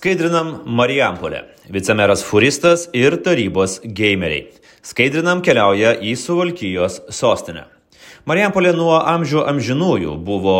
Skaidrinam Marijampolę. Vicemeras Furistas ir tarybos gameriai. Skaidrinam keliauja į Suvalkyjos sostinę. Marijampolė nuo amžių amžinųjų buvo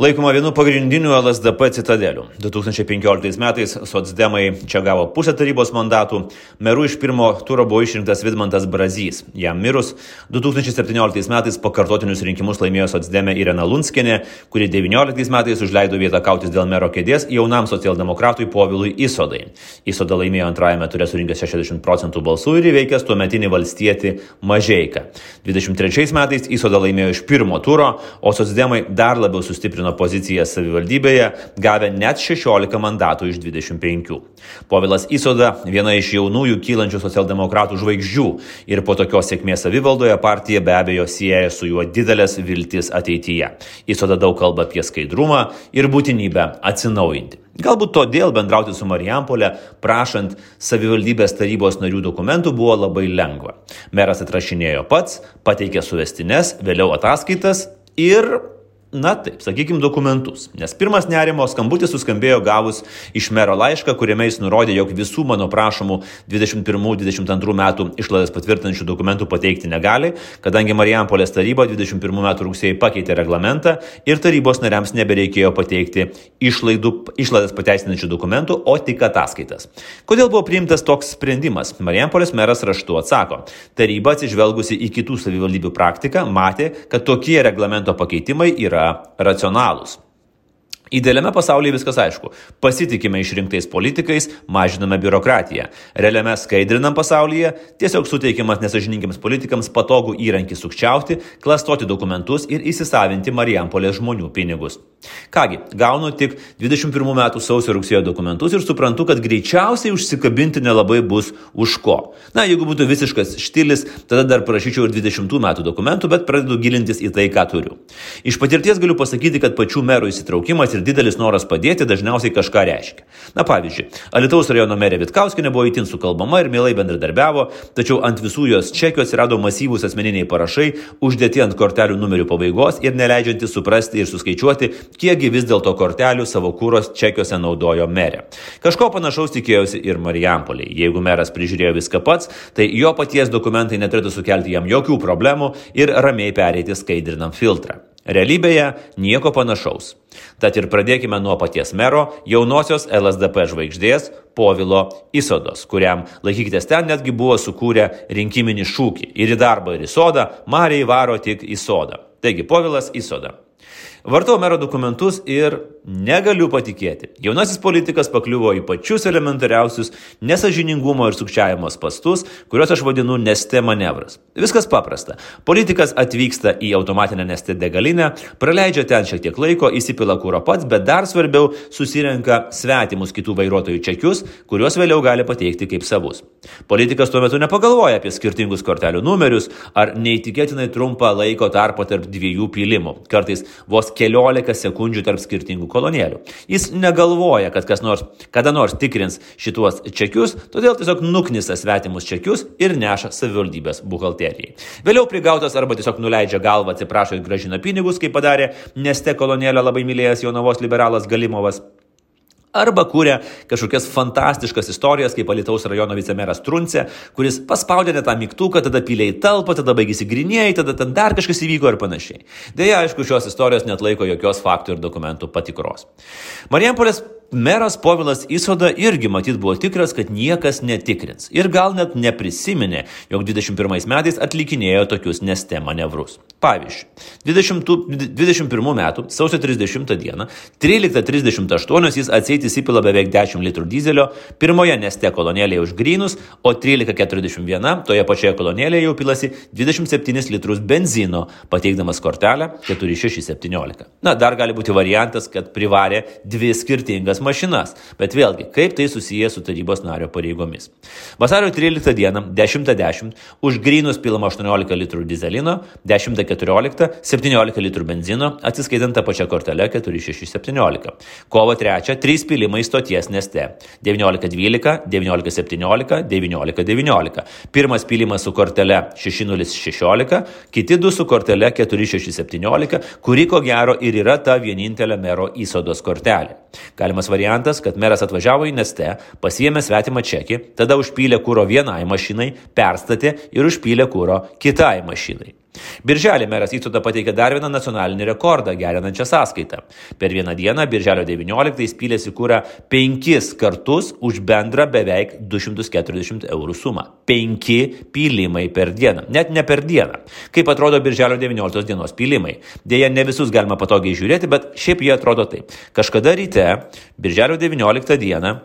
Laikoma vienu pagrindiniu LSDP citadeliu. 2015 metais socdemai čia gavo pusę tarybos mandatų, meru iš pirmo turo buvo išrinktas Vidmantas Brazys. Jam mirus 2017 metais pakartotinius rinkimus laimėjo socdemė Irena Lunskinė, kuri 2019 metais užleido vietą kautis dėl mero kėdės jaunam socialdemokratui Povilui Isodai. Isoda laimėjo antrajame turė surinkęs 60 procentų balsų ir įveikęs tuometinį valstietį Mažeiką. 23 metais Isoda laimėjo iš pirmo turo, o socdemai dar labiau sustiprino užitikrino poziciją savivaldybėje, gavę net 16 mandatų iš 25. Povilas Isoda - viena iš jaunųjų kylančių socialdemokratų žvaigždžių ir po tokios sėkmės savivaldoje partija be abejo sieja su juo didelės viltis ateityje. Isoda daug kalba apie skaidrumą ir būtinybę atsinaujinti. Galbūt todėl bendrauti su Marijampolė, prašant savivaldybės tarybos narių dokumentų, buvo labai lengva. Meras atrašinėjo pats, pateikė suvestinės, vėliau ataskaitas ir na taip, sakykime, dokumentus. Nes pirmas nerimo skambutis suskambėjo gavus iš mero laišką, kuriame jis nurodė, jog visų mano prašomų 21-22 metų išlaidas patvirtinančių dokumentų pateikti negali, kadangi Marijampolės taryba 21 metų rugsėjai pakeitė reglamentą ir tarybos nariams nebereikėjo pateikti išlaidų, išlaidas pateisinančių dokumentų, o tik ataskaitas. Kodėl buvo priimtas toks sprendimas? Marijampolės meras raštu atsako. Taryba atsižvelgusi į kitų savivaldybių praktiką matė, kad tokie reglamento pakeitimai yra yra racionalūs. Idealiame pasaulyje viskas aišku. Pasitikime išrinktais politikais, mažiname biurokratiją. Realiame skaidrinam pasaulyje tiesiog suteikiamas nesažininkiams politikams patogų įrankį sukčiauti, klastoti dokumentus ir įsisavinti Marijampolės žmonių pinigus. Kągi, gaunu tik 21 metų sausio rugsėjo dokumentus ir suprantu, kad greičiausiai užsikabinti nelabai bus už ko. Na, jeigu būtų visiškas štilis, tada dar prašyčiau ir 20 metų dokumentų, bet pradedu gilintis į tai, ką turiu. Iš patirties galiu pasakyti, kad pačių merų įsitraukimas ir didelis noras padėti dažniausiai kažką reiškia. Na pavyzdžiui, Alitaus rajono merė Vitkauskinė buvo įtin sukalbama ir mielai bendradarbiavo, tačiau ant visų jos čekių atsirado masyvūs asmeniniai parašai, uždėti ant kortelių numerių pabaigos ir neleidžiantys suprasti ir suskaičiuoti, kiekgi vis dėlto kortelių savo kūros čekiuose naudojo merė. Kažko panašaus tikėjosi ir Marijampoliai. Jeigu meras prižiūrėjo viską pats, tai jo paties dokumentai neturėtų sukelti jam jokių problemų ir ramiai pereiti skaidrinam filtrą. Realybėje nieko panašaus. Tad ir pradėkime nuo paties mero, jaunosios LSDP žvaigždės Povilo Isodos, kuriam, laikykitės ten, netgi buvo sukūrę rinkiminį šūkį ir į darbą, ir į sodą, Marija įvaro tik į sodą. Taigi, Povilas Isoda. Vartau mero dokumentus ir negaliu patikėti. Jaunasis politikas pakliuvo į pačius elementariausius nesažiningumo ir sukčiavimo pastus, kuriuos aš vadinu neste manevras. Viskas paprasta. Politikas atvyksta į automatinę neste degalinę, praleidžia ten šiek tiek laiko, įsipila kūro pats, bet dar svarbiau susirenka svetimus kitų vairuotojų čekius, kuriuos vėliau gali pateikti kaip savus. Politikas tuo metu nepagalvoja apie skirtingus kortelių numerius ar neįtikėtinai trumpą laiko tarpą tarp dviejų pylimų. Kartais vos keliolika sekundžių tarp skirtingų kolonėlių. Jis negalvoja, kad kas nors kada nors tikrins šituos čekius, todėl tiesiog nuknisa svetimus čekius ir neša savivaldybės buhalterijai. Vėliau prigautas arba tiesiog nuleidžia galvą, atsiprašo ir gražina pinigus, kaip padarė Neste kolonėlę labai mylėjęs jaunavos liberalas Galimovas. Arba kūrė kažkokias fantastiškas istorijas, kaip Alitaus rajono vicemeras Truncė, kuris paspaudė net tą mygtuką, tada pylė į talpą, tada baigėsi grinėjai, tada ten dar kažkas įvyko ir panašiai. Deja, aišku, šios istorijos net laiko jokios faktų ir dokumentų patikros. Marijampolės Meras Povilas Isoda irgi matyt buvo tikras, kad niekas netikrins. Ir gal net neprisiminė, jog 21 metais atlikinėjo tokius neste manevrus. Pavyzdžiui, 20, 21 metų sausio 30 dieną 13.38 jis atseit įsipila beveik 10 litrų dizelio, pirmoje neste kolonėlėje už grinus, o 13.41 toje pačioje kolonėlėje jau pilasi 27 litrus benzino, pateikdamas kortelę 4617. Na, dar gali būti variantas, kad privarė dvi skirtingas mašinas, bet vėlgi, kaip tai susiję su tarybos nario pareigomis. Vasario 13 dieną 10.10 už grinus pilama 18 litrų dizelino, 10.14 17 litrų benzino, atsiskaitant tą pačią kortelę 4617. Kovo 3 3 pilimai stoties neste 19.12, 19.17, 19.19. Pirmas pilimas su kortele 6016, kiti du su kortele 4617, kuri ko gero ir yra ta vienintelė mero įsodos kortelė. Galimas variantas, kad meras atvažiavo į Neste, pasiėmė svetimą čekį, tada užpylė kūro vienai mašinai, perstatė ir užpylė kūro kitai mašinai. Birželį meras Įsuda pateikė dar vieną nacionalinį rekordą gerinančią sąskaitą. Per vieną dieną, birželio 19, spylėsi kūrą penkis kartus už bendrą beveik 240 eurų sumą. Penki pylimai per dieną. Net ne per dieną. Kaip atrodo birželio 19 dienos pylimai. Deja, ne visus galima patogiai žiūrėti, bet šiaip jie atrodo taip. Kažkada ryte, birželio 19 dieną,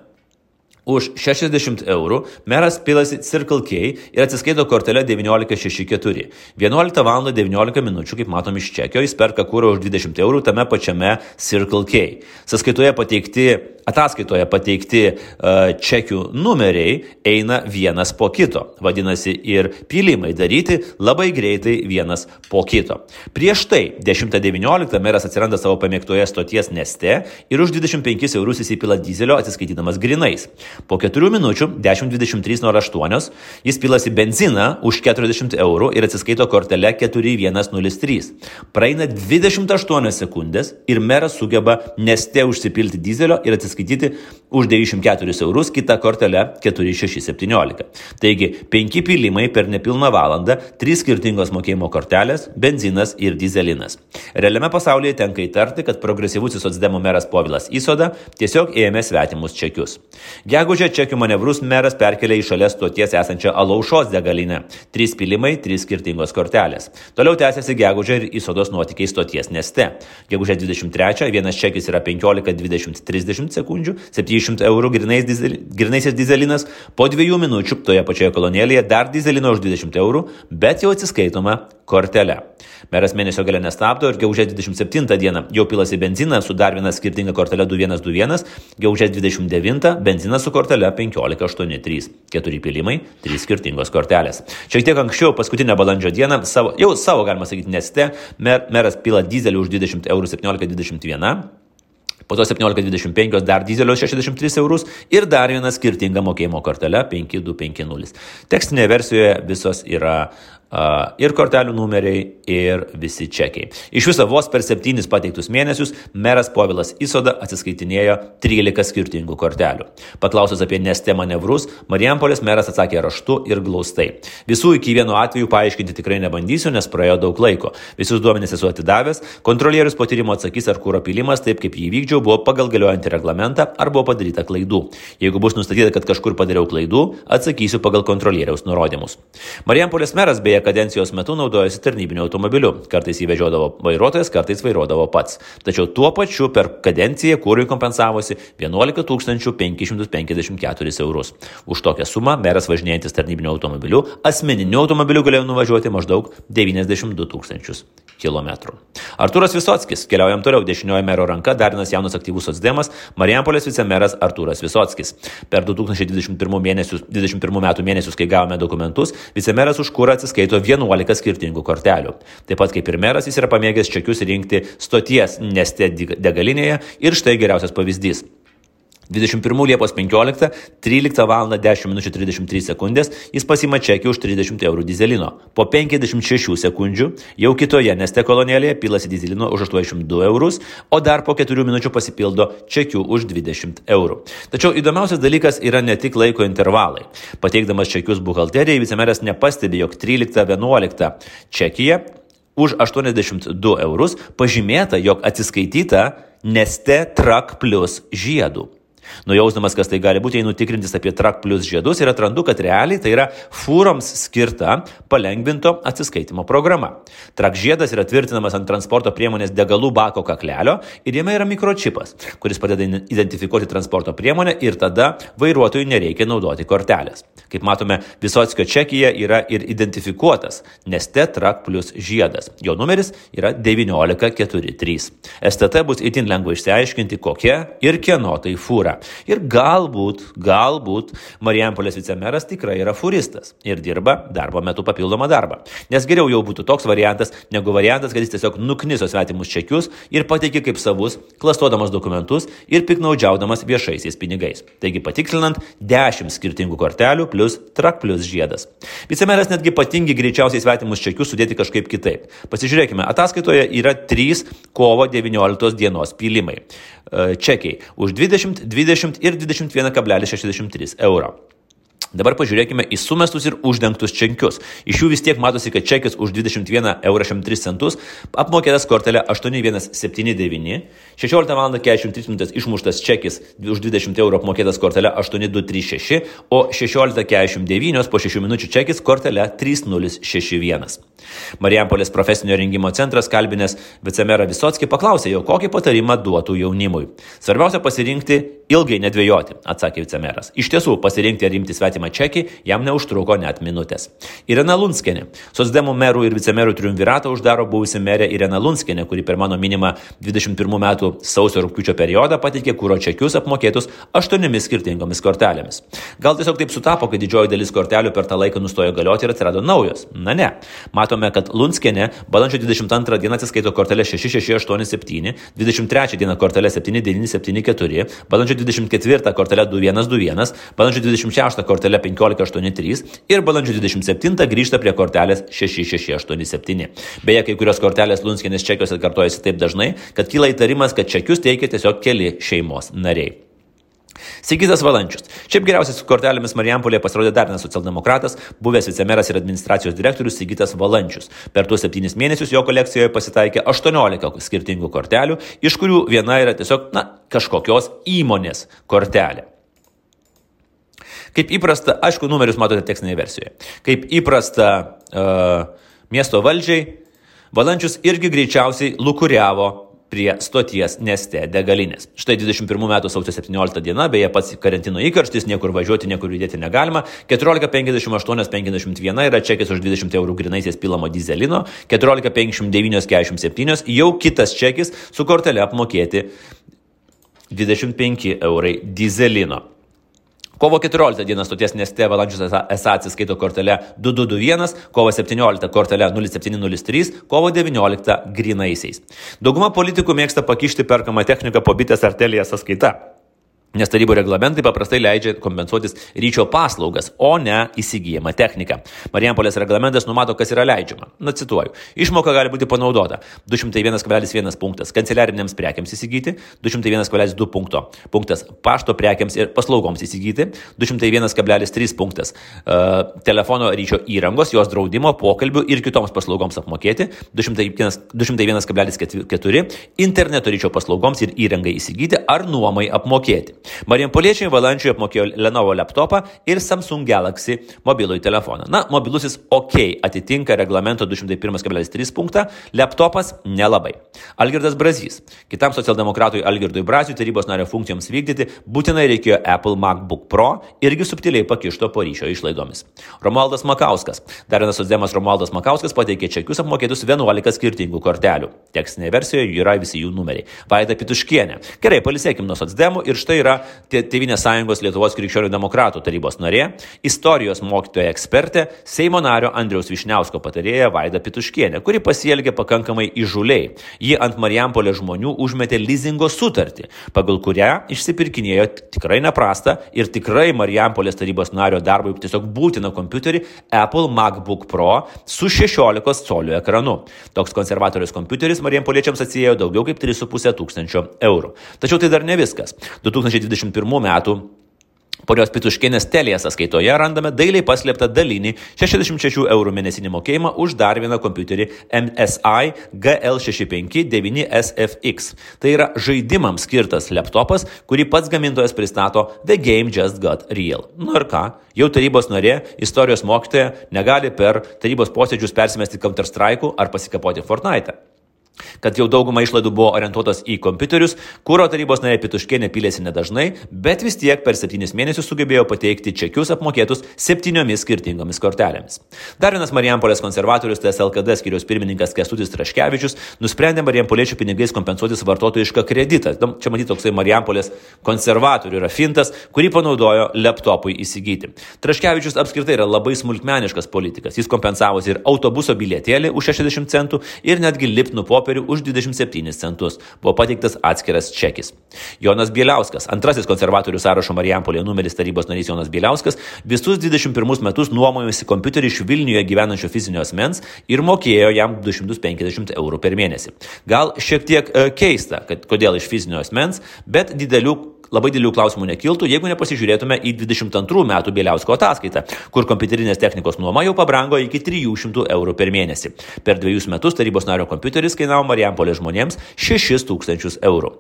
Už 60 eurų meras pilasi Circle K ir atsiskaito kortelę 1964. 11 val. 19 min. kaip matom iš čekio, jis perka kūrą už 20 eurų tame pačiame Circle K. Sąskaitoje pateikti, ataskaitoje pateikti uh, čekių numeriai eina vienas po kito. Vadinasi, ir pylimai daryti labai greitai vienas po kito. Prieš tai 10.19 meras atsiranda savo pamėgtoje stoties neste ir už 25 eurus įsipila dizelio atsiskaitydamas grinais. Po 4 minučių 10.23.08 jis pilasi benziną už 40 eurų ir atsiskaito kortelę 4103. Praeina 28 sekundės ir meras sugeba neste užsipilti dizelio ir atsiskaityti už 94 eurus kitą kortelę 4617. Taigi 5 pilimai per nepilną valandą, 3 skirtingos mokėjimo kortelės, benzinas ir dizelinas. Realiame pasaulyje tenka įtarti, kad progresyvusis socdemų meras Povilas Įsoda tiesiog ėmė svetimus čekius. Gegužę čekių manevrus meras perkelė į šalia stoties esančią Alaušos degalinę. Trys pilimai, trys skirtingos kortelės. Toliau tęsiasi gegužė ir įsodos nuotykiai stoties neste. Gegužė 23 vienas čekis yra 15-20-30 sekundžių, 700 eurų grinais dizel, grinaisiais dizelinas, po dviejų minučių toje pačioje kolonėlėje dar dizelino už 20 eurų, bet jau atsiskaitoma kortelė. Meras mėnesio gale nestabdo ir gegužės 27 dieną jau pilasi benziną su dar viena skirtinga kortelė 2121, gegužės 29 benzinas su kortelė 1583. Keturi pilimai, trys skirtingos kortelės. Šiek tiek anksčiau, paskutinę balandžio dieną, savo, jau savo galima sakyti neste, mer, meras pila dizelį už 20 eurų 1721 po to 17,25 dar dizelio 63 eurus ir dar viena skirtinga mokėjimo kortelė 5250. Tekstinėje versijoje visos yra ir kortelių numeriai, ir visi čekiai. Iš viso vos per septynis pateiktus mėnesius meras Povilas Isoda atsiskaitinėjo 13 skirtingų kortelių. Paklausęs apie neste manevrus, Marijampolės meras atsakė raštu ir glaustai. Visų iki vieno atveju paaiškinti tikrai nebandysiu, nes praėjo daug laiko. Visus duomenys esu atidavęs, kontrolierius po tyrimo atsakys, ar kūro pilimas taip, kaip jį vykdžiau, buvo pagal galiojantį reglamentą ar buvo padaryta klaidų. Jeigu bus nustatyta, kad kažkur padariau klaidų, atsakysiu pagal kontrolieriaus nurodymus. Marijampolės meras beje beje kadencijos metu naudojosi tarnybiniu automobiliu. Kartais jį vežiodavo vairuotojas, kartais vairuodavo pats. Tačiau tuo pačiu per kadenciją kūrui kompensavosi 11 554 eurus. Už tokią sumą meras važinėjantis tarnybiniu automobiliu asmeniniu automobiliu galėjo nuvažiuoti maždaug 92 tūkstančius km. Artūras Visockis, keliaujam toliau, dešinioji mero ranka, darinas jaunas aktyvus socdemas, Marijampolės vicemeras Artūras Visockis. Per 2021 mėnesius, 21 metų mėnesius, kai gavome dokumentus, vicemeras už kurą atsiskaito skaito 11 skirtingų kortelių. Taip pat kaip ir meras, jis yra pamėgęs čekius rinkti stoties neste degalinėje ir štai geriausias pavyzdys. 21 Liepos 15, 13 val. 10 min. 33 sekundės jis pasima čekį už 30 eurų dizelino. Po 56 sekundžių jau kitoje neste kolonėlėje pilasi dizelino už 82 eurus, o dar po 4 minučių pasipildo čekių už 20 eurų. Tačiau įdomiausias dalykas yra ne tik laiko intervalai. Pateikdamas čekius buhalterijai, vicemeras nepastebi, jog 13-11 čekija už 82 eurus pažymėta, jog atsiskaityta Neste Truck Plus žiedų. Nujausdamas, kas tai gali būti, einu tikrintis apie Trak Plus žiedus ir atrandu, kad realiai tai yra fūroms skirta palengvinto atsiskaitimo programa. Trak žiedas yra tvirtinamas ant transporto priemonės degalų bako kaklelio ir jame yra mikročipas, kuris padeda identifikuoti transporto priemonę ir tada vairuotojui nereikia naudoti kortelės. Kaip matome, Visotskio čekija yra ir identifikuotas Neste Trak Plus žiedas. Jo numeris yra 1943. STT bus itin lengva išsiaiškinti, kokia ir kieno tai fūra. Ir galbūt, galbūt Marijampolės vicemeras tikrai yra furistas ir dirba darbo metu papildomą darbą. Nes geriau jau būtų toks variantas, negu variantas, kad jis tiesiog nukniso svetimus čekius ir pateikė kaip savus, klastodamas dokumentus ir piknaudžiaudamas viešaisiais pinigais. Taigi patikslinant, 10 skirtingų kortelių plus trak plus žiedas. Vicemeras netgi patingi greičiausiai svetimus čekius sudėti kažkaip kitaip. Pasižiūrėkime, ataskaitoje yra 3 kovo 19 dienos pylimai. E, čekiai už 20, 20 ir 21,63 euro. Dabar pažiūrėkime į sumestus ir uždengtus čekius. Iš jų vis tiek matosi, kad čekis už 21,03 eurų apmokėtas kortelė 8179, 16 val. 43 min. išmuštas čekis už 20 eurų apmokėtas kortelė 8236, o 16.49 po 6 minučių čekis kortelė 3061. Marijampolės profesinio rengimo centras kalbinės vicemerą Visotskį paklausė jo, kokį patarimą duotų jaunimui. Svarbiausia pasirinkti ilgai nedvėjoti, atsakė vicemeras. Iš tiesų, pasirinkti ar imti svetimą čekį jam neužtruko net minutės. Irena Lunskenė. Sosdemų merų ir vicemerų triumviratą uždaro buvusi merė Irena Lunskenė, kuri per mano minimą 21 metų sausio rūpiučio periodą pateikė kūro čekius apmokėtus aštuoniomis skirtingomis kortelėmis. Gal tiesiog taip sutapo, kad didžioji dalis kortelių per tą laiką nustojo galioti ir atsirado naujos. Na ne. Matome, kad Lunskenė balandžio 22 dieną atsiskaito kortelę 6687, 23 dieną kortelę 7974, balandžio 24 kortelę 2121, balandžio 26 kortelę 1583 ir balandžio 27 grįžta prie kortelės 6687. Beje, kai kurios kortelės Lunskinės čekiuose kartojasi taip dažnai, kad kyla įtarimas, kad čekius teikia tiesiog keli šeimos nariai. Sigitas Valančius. Šiaip geriausiai su kortelėmis Marijampolėje pasirodė dar vienas socialdemokratas, buvęs vicemeras ir administracijos direktorius Sigitas Valančius. Per tuos septynis mėnesius jo kolekcijoje pasitaikė 18 skirtingų kortelių, iš kurių viena yra tiesiog, na, kažkokios įmonės kortelė. Kaip įprasta, aišku, numerius matote tekstinėje versijoje. Kaip įprasta uh, miesto valdžiai, Valančius irgi greičiausiai lukuriavo prie stoties Neste degalinės. Štai 21 metų sausio 17 diena, beje pats karantino įkarštis, niekur važiuoti, niekur judėti negalima. 14,58,51 yra čekis už 20 eurų grinaisiais pilamo dizelino, 14,59,47 jau kitas čekis su kortelė apmokėti 25 eurai dizelino. Kovo 14 dieną stoties Neste valandžius esą atsiskaito kortelė 2221, kovo 17 kortelė 0703, kovo 19 grinaisiais. Dauguma politikų mėgsta pakišti perkamą techniką po bitės artelėje sąskaita. Nes tarybų reglamentai paprastai leidžia kompensuotis ryčio paslaugas, o ne įsigijimą techniką. Marijampolės reglamentas numato, kas yra leidžiama. Na, cituoju. Išmoka gali būti panaudota 201,1 punktas kanceliarinėms prekiams įsigyti, 201,2 punkto punktas pašto prekiams ir paslaugoms įsigyti, 201,3 punktas uh, telefono ryčio įrangos, jos draudimo, pokalbių ir kitoms paslaugoms apmokėti, 201,4 interneto ryčio paslaugoms ir įrangai įsigyti ar nuomai apmokėti. Marijampoliečiai valandžiui apmokėjo Lenovo laptopą ir Samsung Galaxy mobilųjį telefoną. Na, mobilusis OK atitinka reglamento 201,3 punktą, laptopas nelabai. Algirdas Brazys. Kitam socialdemokratui Algirdui Braziui tarybos nario funkcijoms vykdyti būtinai reikėjo Apple MacBook Pro irgi subtiliai pakišto po ryšio išlaidomis. Romualdas Makauskas. Dar vienas sosdemas Romualdas Makauskas pateikė čekius apmokėtus 11 skirtingų kortelių. Tekstinėje versijoje yra visi jų numeriai. Vaida Pituškienė. Gerai, palisėkim nuo socdemų ir štai yra Tevinės sąjungos Lietuvos krikščionių demokratų tarybos narė, istorijos mokytoja ekspertė, Seimo nario Andriaus Višniausko patarėja Vaida Pituškienė, kuri pasielgė pakankamai įžuliai. Ji ant Marijampolė žmonių užmetė leasingo sutartį, pagal kurią išsipirkinėjo tikrai neprastą ir tikrai Marijampolės tarybos nario darbui tiesiog būtiną kompiuterį Apple MacBook Pro su 16 colių ekranu. Toks konservatorius kompiuteris Marijampoliečiams atsijėjo daugiau kaip 3,5 tūkstančio eurų. Tačiau tai dar ne viskas. 2021 metų Ponios Pituškienės telėje sąskaitoje randame dailiai paslėptą dalinį 66 eurų mėnesinį mokėjimą už dar vieną kompiuterį MSI GL659SFX. Tai yra žaidimams skirtas laptopas, kurį pats gamintojas pristato The Game Just Got Real. Nu ir ką, jau tarybos narė, istorijos mokytoja negali per tarybos posėdžius persimesti Counter Strike ar pasikapoti Fortnite. Kad jau dauguma išlaidų buvo orientuotos į kompiuterius, kūro tarybos narė Pituškienė pilėsi nedažnai, bet vis tiek per septynis mėnesius sugebėjo pateikti čekius apmokėtus septyniomis skirtingomis kortelėmis. Dar vienas Marijampolės konservatorius TSLKD skiriaus pirmininkas Kestutis Traškevičius nusprendė Marijampoliečių pinigais kompensuoti vartotojišką kreditą. Čia matyti toksai Marijampolės konservatorių yra fintas, kurį panaudojo laptopui įsigyti. Traškevičius apskritai yra labai smulkmeniškas politikas. Jis kompensavosi ir autobuso bilietėlį už 60 centų ir netgi lipnų popierių popierių už 27 centus. Buvo pateiktas atskiras čekis. Jonas Bieliauskas, antrasis konservatorių sąrašo Marijampolė numeris tarybos narys Jonas Bieliauskas, visus 21 metus nuomojosi kompiuterį iš Vilniuje gyvenančio fizinio asmens ir mokėjo jam 250 eurų per mėnesį. Gal šiek tiek e, keista, kad kodėl iš fizinio asmens, bet didelių labai didelių klausimų nekiltų, jeigu nepasižiūrėtume į 22 metų Bieliausko ataskaitą, kur kompiuterinės technikos nuoma jau pabrango iki 300 eurų per mėnesį. Per dviejus metus tarybos nario kompiuteris kainavo Marijampolės žmonėms 6000 eurų.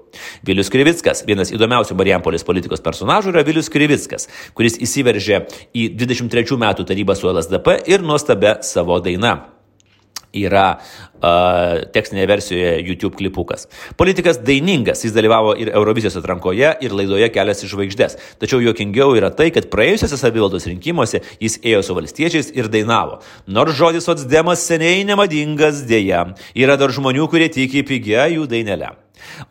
Vilius Krivickas, vienas įdomiausių Marijampolės politikos personažų yra Vilius Krivickas, kuris įsiveržė į 23 metų tarybą su LSDP ir nuostabę savo dainą yra uh, tekstinėje versijoje YouTube klipukas. Politikas dainingas, jis dalyvavo ir Eurovizijos atrankoje, ir laidoje Kelias į žvaigždės. Tačiau juokingiau yra tai, kad praėjusiuose savivaldos rinkimuose jis ėjo su valstiečiais ir dainavo. Nors žodis atsdemas seniai nemadingas dėja, yra dar žmonių, kurie tiki pigia jų dainelę.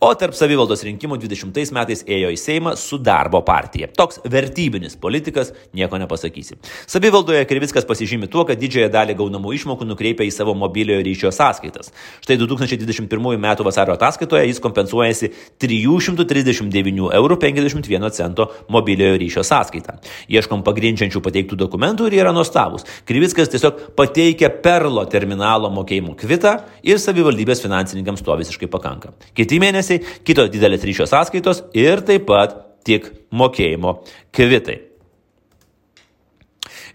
O tarp savivaldos rinkimų 20 metais ėjo į Seimą su darbo partija. Toks vertybinis politikas, nieko nepasakysi. Savivaldoje Krivickas pasižymi tuo, kad didžiąją dalį gaunamų išmokų nukreipia į savo mobiliojo ryšio sąskaitas. Štai 2021 m. vasario ataskaitoje jis kompensuojasi 339 eurų 51 cento mobiliojo ryšio sąskaitą. Ieškom pagrindžiančių pateiktų dokumentų ir yra nuostabus. Krivickas tiesiog pateikia perlo terminalo mokėjimų kvitą ir savivaldybės finansininkams to visiškai pakanka. Kiti mėnesiai, kitos didelės ryšio sąskaitos ir taip pat tik mokėjimo kvitai.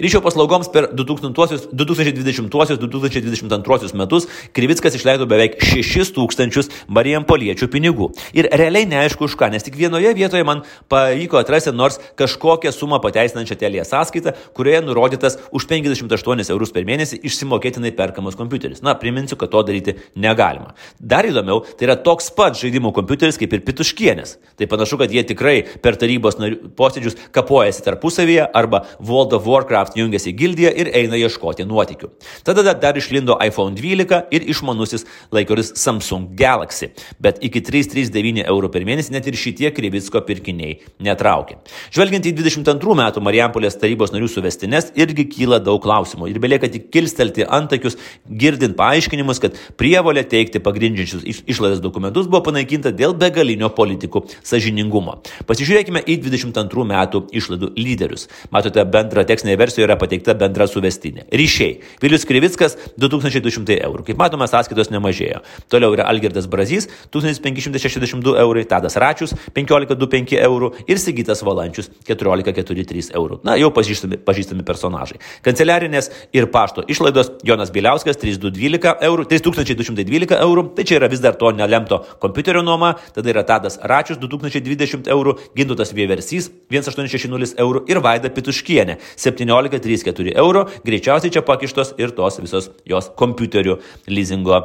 Ryšio paslaugoms per 2020-2022 metus Krivickas išleido beveik 6 tūkstančius marijampoliečių pinigų. Ir realiai neaišku už ką, nes tik vienoje vietoje man pavyko atrasti nors kažkokią sumą pateisinančią telėje sąskaitą, kurioje nurodytas už 58 eurus per mėnesį išsimokėtinai perkamas kompiuteris. Na, priminsiu, kad to daryti negalima. Dar įdomiau, tai yra toks pat žaidimų kompiuteris kaip ir pituškienės. Tai panašu, kad jie tikrai per tarybos posėdžius kapojasi tarpusavyje arba World of Warcraft jungiasi į gildiją ir eina ieškoti nuotikių. Tada dar išlindo iPhone 12 ir išmanusis laikrodis Samsung Galaxy, bet iki 339 eurų per mėnesį net ir šitie Krivicko pirkiniai netraukė. Žvelgiant į 22 metų Marijampolės tarybos narių suvestinės, irgi kyla daug klausimų ir belieka tik kilstelti antakius, girdint paaiškinimus, kad prievolė teikti pagrindžiančius išlaidas dokumentus buvo panaikinta dėl begalinio politikų sažiningumo. Pasižiūrėkime į 22 metų išlaidų lyderius. Matote bendrą tekstinę versiją yra pateikta bendra suvestinė. Ryšiai. Vilius Krivickas 2200 eurų. Kaip matome, sąskaitos nemažėjo. Toliau yra Algirdas Brazys 1562 eurai, Tadas Račius 1525 eurų ir Sigitas Valančius 1443 eurų. Na, jau pažįstami, pažįstami personažai. Kanceliarinės ir pašto išlaidos Jonas Biliauskas 3212 eurų, 3212 eurų. Tai čia yra vis dar to nelemto kompiuterio nuoma. Tada yra Tadas Račius 2020 eurų, Gintutas Vieversys 1860 eurų ir Vaida Pituškienė 17 3-4 euro, greičiausiai čia pakištos ir tos visos jos kompiuterių leasingo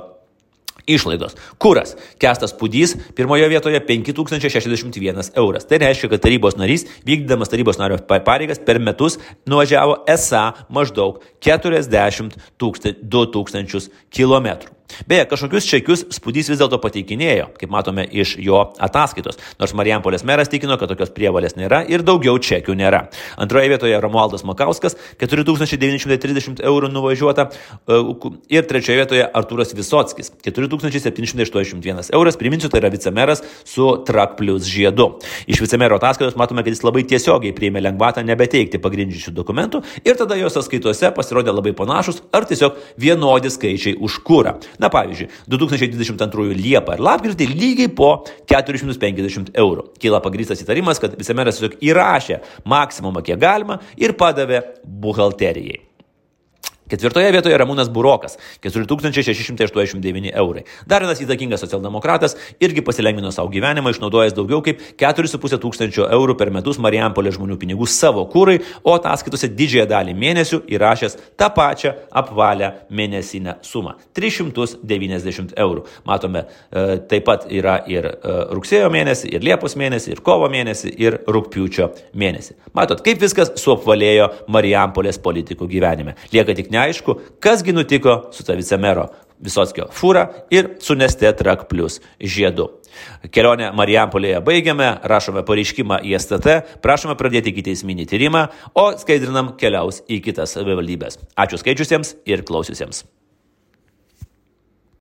Išlaidos. Kuras. Kestas Pudys pirmoje vietoje 5061 euras. Tai reiškia, kad tarybos narys, vykdydamas tarybos nario pareigas, per metus nuvažiavo esą maždaug 42 tūkstančius kilometrų. Beje, kažkokius čekius spūdys vis dėlto pateikinėjo, kaip matome iš jo ataskaitos, nors Marijampolės meras tikino, kad tokios prievalės nėra ir daugiau čekių nėra. Antroje vietoje Romualdas Makauskas 4930 eurų nuvažiuota e, ir trečioje vietoje Artūras Visockis 4781 euras, priminsiu, tai yra vicemeras su Trak plus žiedu. Iš vicemero ataskaitos matome, kad jis labai tiesiogiai priėmė lengvatą nebeteikti pagrindžių dokumentų ir tada jos sąskaitose pasirodė labai panašus ar tiesiog vienodi skaičiai už kūrą. Na pavyzdžiui, 2022 Liepą ir lapkritį lygiai po 450 eurų. Kyla pagrįstas įtarimas, kad vicemeras tiesiog įrašė maksimumą, kiek galima ir padavė buhalterijai. Ketvirtoje vietoje Ramūnas Burokas - 4689 eurai. Dar vienas įtakingas socialdemokratas irgi pasilengvino savo gyvenimą, išnaudojęs daugiau kaip 4,5 tūkstančio eurų per metus Marijampolė žmonių pinigų savo kūrai, o ataskaitose didžiąją dalį mėnesių įrašęs tą pačią apvalę mėnesinę sumą - 390 eurų. Matome, e, taip pat yra ir e, rugsėjo mėnesį, ir liepos mėnesį, ir kovo mėnesį, ir rūpiučio mėnesį. Matot, kaip viskas suapvalėjo Marijampolės politikų gyvenime. Lieka tik neaišku, kasgi nutiko su ta vicemero Visotskio fūra ir su Neste Trak Plus žiedu. Kelionę Marijampolėje baigiame, rašome pareiškimą į STT, prašome pradėti iki teisminį tyrimą, o skaidrinam keliaus į kitas savivaldybės. Ačiū skaičiusiems ir klausiusiems.